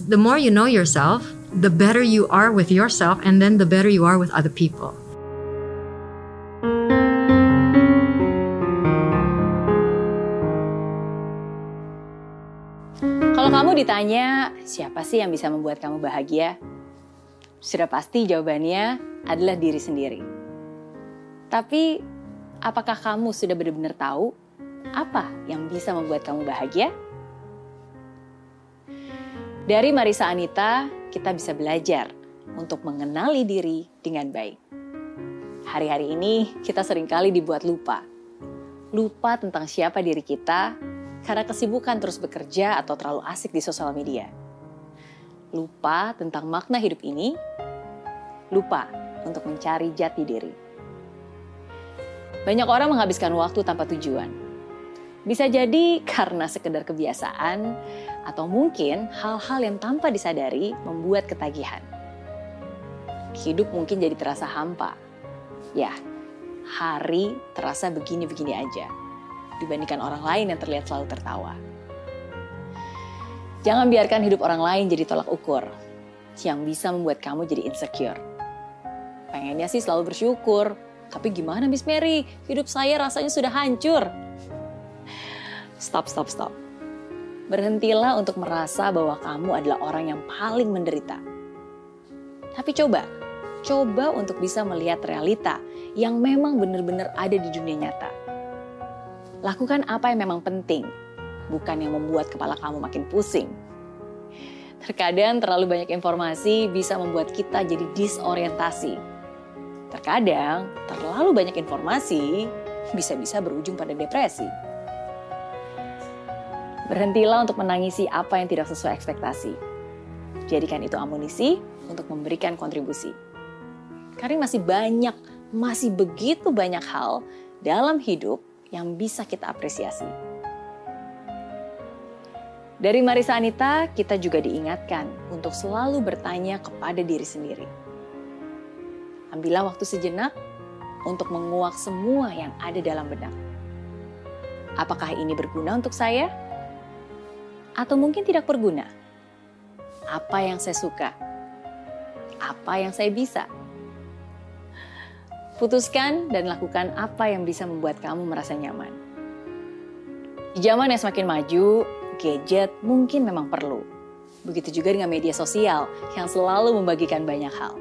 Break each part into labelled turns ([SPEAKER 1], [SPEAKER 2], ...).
[SPEAKER 1] The more you know yourself, the better you are with yourself, and then the better you are with other people.
[SPEAKER 2] Kalau kamu ditanya, siapa sih yang bisa membuat kamu bahagia? Sudah pasti jawabannya adalah diri sendiri. Tapi, apakah kamu sudah benar-benar tahu apa yang bisa membuat kamu bahagia? Dari Marisa Anita, kita bisa belajar untuk mengenali diri dengan baik. Hari-hari ini kita sering kali dibuat lupa. Lupa tentang siapa diri kita karena kesibukan terus bekerja atau terlalu asik di sosial media. Lupa tentang makna hidup ini, lupa untuk mencari jati diri. Banyak orang menghabiskan waktu tanpa tujuan. Bisa jadi karena sekedar kebiasaan atau mungkin hal-hal yang tanpa disadari membuat ketagihan. Hidup mungkin jadi terasa hampa. Ya, hari terasa begini-begini aja dibandingkan orang lain yang terlihat selalu tertawa. Jangan biarkan hidup orang lain jadi tolak ukur yang bisa membuat kamu jadi insecure. Pengennya sih selalu bersyukur, tapi gimana Miss Mary? Hidup saya rasanya sudah hancur. Stop, stop, stop. Berhentilah untuk merasa bahwa kamu adalah orang yang paling menderita. Tapi coba, coba untuk bisa melihat realita yang memang benar-benar ada di dunia nyata Lakukan apa yang memang penting, bukan yang membuat kepala kamu makin pusing. Terkadang terlalu banyak informasi bisa membuat kita jadi disorientasi. Terkadang terlalu banyak informasi bisa-bisa berujung pada depresi. Berhentilah untuk menangisi apa yang tidak sesuai ekspektasi. Jadikan itu amunisi untuk memberikan kontribusi. Karena masih banyak, masih begitu banyak hal dalam hidup yang bisa kita apresiasi. Dari Marisa Anita, kita juga diingatkan untuk selalu bertanya kepada diri sendiri. Ambillah waktu sejenak untuk menguak semua yang ada dalam benak. Apakah ini berguna untuk saya? Atau mungkin tidak berguna? Apa yang saya suka? Apa yang saya bisa? Putuskan dan lakukan apa yang bisa membuat kamu merasa nyaman. Di zaman yang semakin maju, gadget mungkin memang perlu. Begitu juga dengan media sosial yang selalu membagikan banyak hal.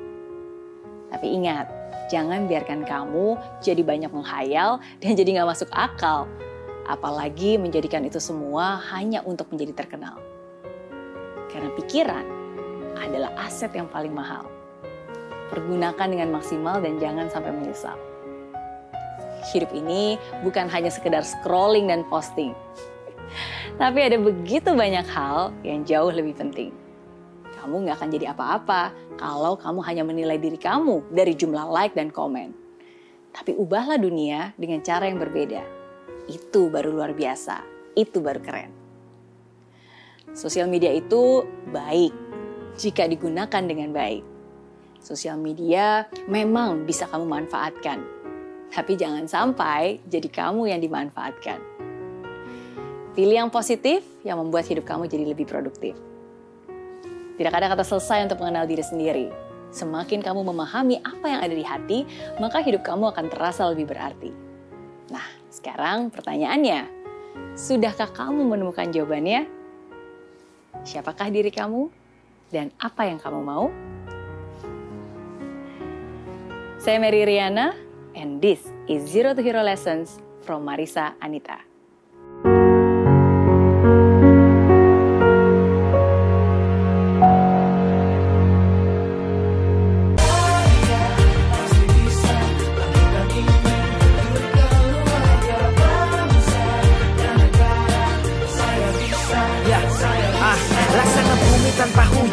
[SPEAKER 2] Tapi ingat, jangan biarkan kamu jadi banyak menghayal dan jadi nggak masuk akal. Apalagi menjadikan itu semua hanya untuk menjadi terkenal. Karena pikiran adalah aset yang paling mahal pergunakan dengan maksimal dan jangan sampai menyesal. Hidup ini bukan hanya sekedar scrolling dan posting. Tapi ada begitu banyak hal yang jauh lebih penting. Kamu nggak akan jadi apa-apa kalau kamu hanya menilai diri kamu dari jumlah like dan komen. Tapi ubahlah dunia dengan cara yang berbeda. Itu baru luar biasa. Itu baru keren. Sosial media itu baik jika digunakan dengan baik. Sosial media memang bisa kamu manfaatkan, tapi jangan sampai jadi kamu yang dimanfaatkan. Pilih yang positif yang membuat hidup kamu jadi lebih produktif. Tidak ada kata selesai untuk mengenal diri sendiri. Semakin kamu memahami apa yang ada di hati, maka hidup kamu akan terasa lebih berarti. Nah, sekarang pertanyaannya, sudahkah kamu menemukan jawabannya? Siapakah diri kamu dan apa yang kamu mau? Saya Mary Riana, and this is Zero to Hero Lessons from Marisa Anita.